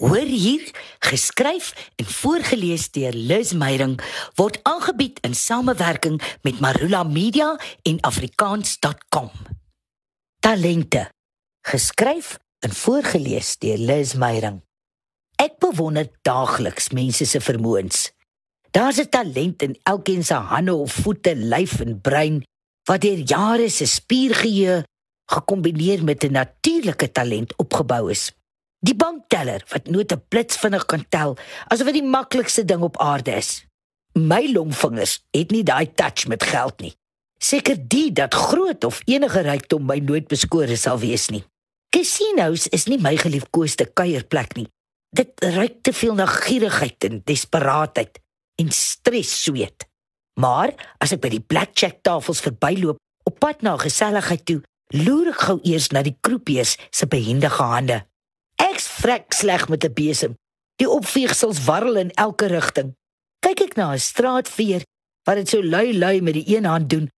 Hoor hier, geskryf en voorgeles deur Liz Meyering word aangebied in samewerking met Marula Media en afrikaans.com. Talente. Geskryf en voorgeles deur Liz Meyering. Ek bewonder daagliks mense se vermoëns. Daar's 'n talent in elkeen se hande of voete, lyf en brein wat deur jare se spiergeheue gekombineer met 'n natuurlike talent opgebou is. Die bankteller wat nooit 'n blits vinnig kan tel, asof dit die maklikste ding op aarde is. My longvingers het nie daai touch met geld nie. Seker die dat groot of enige rykdom my nooit beskore sal wees nie. Casinos is nie my geliefkoeste kuierplek nie. Dit ruik te veel na gierigheid en desperaatheid en stres sweet. Maar as ek by die blackjack tafels verbyloop op pad na geselligheid toe, loer ek gou eers na die kroepies se behendige hande vrek sleg met 'n besem. Die opveegsels warrel in elke rigting. Kyk ek na 'n straatveer wat dit so lui lui met die een hand doen,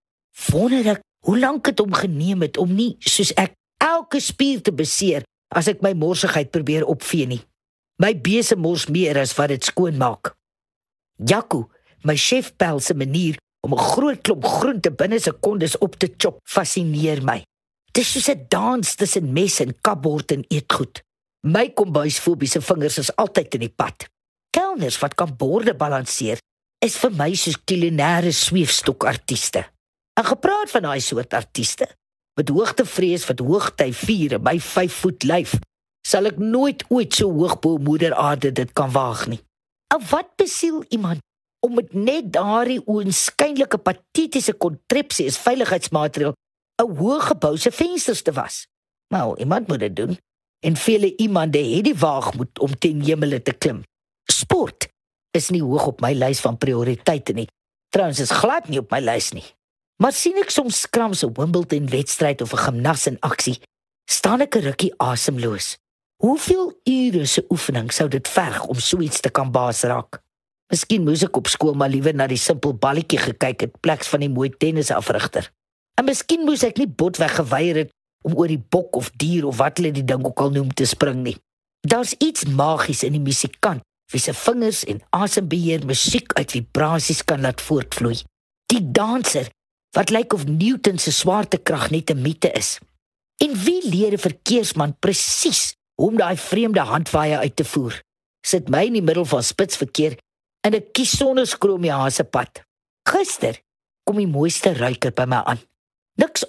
wonder ek hoe lank dit hom geneem het om nie soos ek elke spier te beseer as ek my morsigheid probeer opvee nie. My besem mors meer as wat dit skoon maak. Jaco, my chef pel se manier om 'n groot klomp groente binne sekondes op te chop, fascineer my. Dit is 'n dans tussen mes en kapbord en eetgoed. My kombuisfobiese vingers is altyd in die pad. Kelners wat kan borde balanseer, is vir my soos kulinêre sweefstokartiste. En gepraat van daai soort artiste, met hoogtevrees wat hoogty vier my 5 voet lyf, sal ek nooit ooit so hoog bo moeder aarde dit kan waag nie. En wat besiel iemand om met net daardie oënskynlike patetiese kontrepsie as veiligheidsmaatreël 'n hoë gebou se vensters te was? Nou, iemand moet dit doen en vele iemande het die waagmoed om ten hemele te klim. Sport is nie hoog op my lys van prioriteite nie. Trouens is glad nie op my lys nie. Maar sien ek soms skrams op Wimbledon wedstryd of 'n gimnas in aksie, staan ek 'n rukkie asemloos. Hoeveel ure se oefening sou dit verg om so iets te kan baas raak? Miskien moes ek op skool maar liewer na die simpel balletjie gekyk het pleks van die mooi tennisafrigter. En miskien moes ek nie botweg geweier het om oor die bok of dier of wat hulle die ding ook al noem te spring nie. Daar's iets magies in die musikant wie se vingers en asembeheer musiek uit vibrasies kan laat voortvloei. Die danser wat lyk of Newton se swaartekrag net 'n mite is. En wie leer 'n verkeersman presies hoe om daai vreemde handwaaie uit te voer? Sit my in die middel van spitsverkeer in 'n kies sonder skroomjase pad. Gister kom die mooiste ruiker by my aan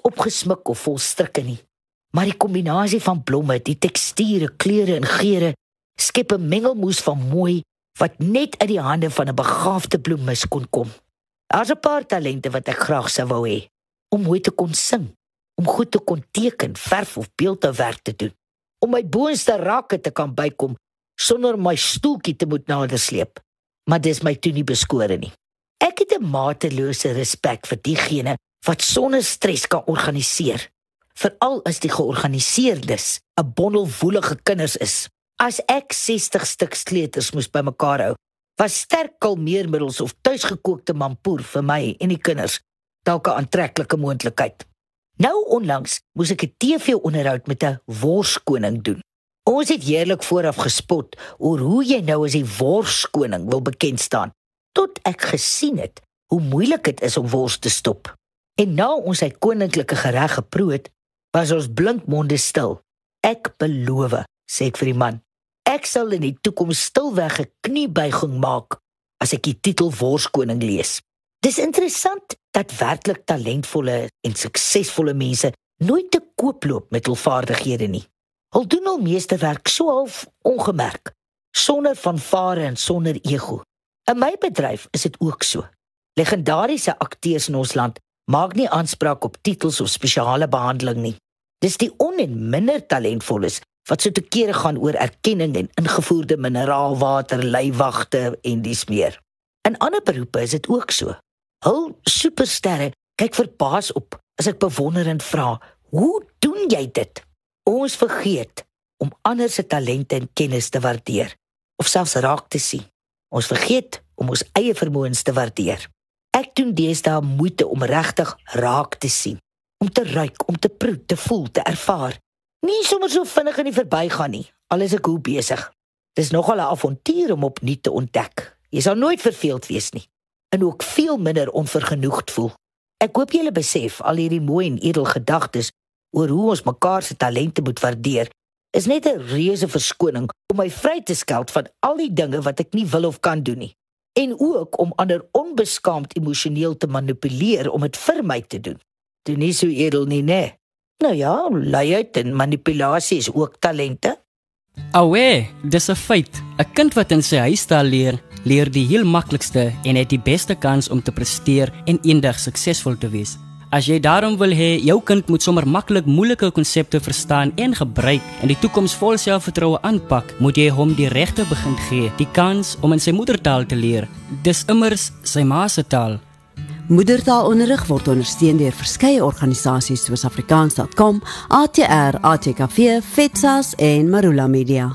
opgesmik of vol strikke nie. Maar die kombinasie van blomme, die teksture, kleure en geure skep 'n mengelmoes van mooi wat net uit die hande van 'n begaafde bloemis kon kom. Daar's 'n paar talente wat ek graag sou wou hê om mooi te kon sing, om goed te kon teken, verf of beeldhouwerk te doen, om my boonste rakke te kan bykom sonder my stoeltjie te moet nadersleep. Maar dis my toe nie beskore nie. Ek het 'n matelose respek vir diegene wat sonder stres kan organiseer. Veral as die georganiseerdes 'n bondel woelige kinders is. As ek 60 stuk sleutels moes bymekaar hou, was sterk kalmeermiddels of tuisgekookte mampoer vir my en die kinders dalk 'n aantreklike moontlikheid. Nou onlangs moes ek 'n TV-onderhoud met 'n worskoning doen. Ons het heerlik vooraf gespot oor hoe jy nou as die worskoning wil bekend staan, tot ek gesien het hoe moeilik dit is om wors te stop. En na ons sy koninklike gereg geproot, was ons blinkmonde stil. Ek beloof, sê ek vir die man, ek sal in die toekoms stilweg 'n kniebuiging maak as ek die titel Worskoning lees. Dis interessant dat werklik talentvolle en suksesvolle mense nooit te koop loop met hul vaardighede nie. Hulle doen al meesterwerk so half ongemerk, sonder vanvare en sonder ego. In my bedryf is dit ook so. Legendariese akteurs in ons land maak nie aanspraak op titels of spesiale behandeling nie. Dis die on en minder talentvolles wat so te kere gaan oor erkenning en ingevoerde mineraalwater, leiwagte en dis meer. In ander beroepe is dit ook so. Hul supersterre kyk verbaas op as ek bewonderend vra, "Hoe doen jy dit?" Ons vergeet om ander se talente en kennis te waardeer of selfs raak te sien. Ons vergeet om ons eie vermoëns te waardeer. Ek doen deesdae moeite om regtig raak te sien, om te ruik, om te proe, te voel, te ervaar. Nie sommer so vinnig in die verbygaan nie, al is ek hoe besig. Dis nogal 'n avontuur om opnuut te ontdek. Jy sal nooit verveeld wees nie en ook veel minder onvergenoegd voel. Ek hoop julle besef al hierdie mooi en edel gedagtes oor hoe ons mekaar se talente moet waardeer. Is net 'n reuse verskoning om my vry te skeld van al die dinge wat ek nie wil of kan doen nie en ook om ander onbeskaamd emosioneel te manipuleer om dit vir my te doen. Dit is so edel nie, né? Nou ja, luiheid en manipulasie is ook talente. Awe, dis 'n feit. 'n Kind wat in sy huistaal leer, leer die heel maklikste en het die beste kans om te presteer en eendag suksesvol te wees. As jy daarom wil hê jou kind moet sommer maklik moeilike konsepte verstaan en gebruik en die toekoms vol selfvertroue aanpak, moet jy hom die regte begin gee, die kans om in sy moedertaal te leer. Dis immers sy ma se taal. Moedertaalonderrig word ondersteun deur verskeie organisasies soos afrikaans.com, ATR, ATKV, FETSAS en Marula Media.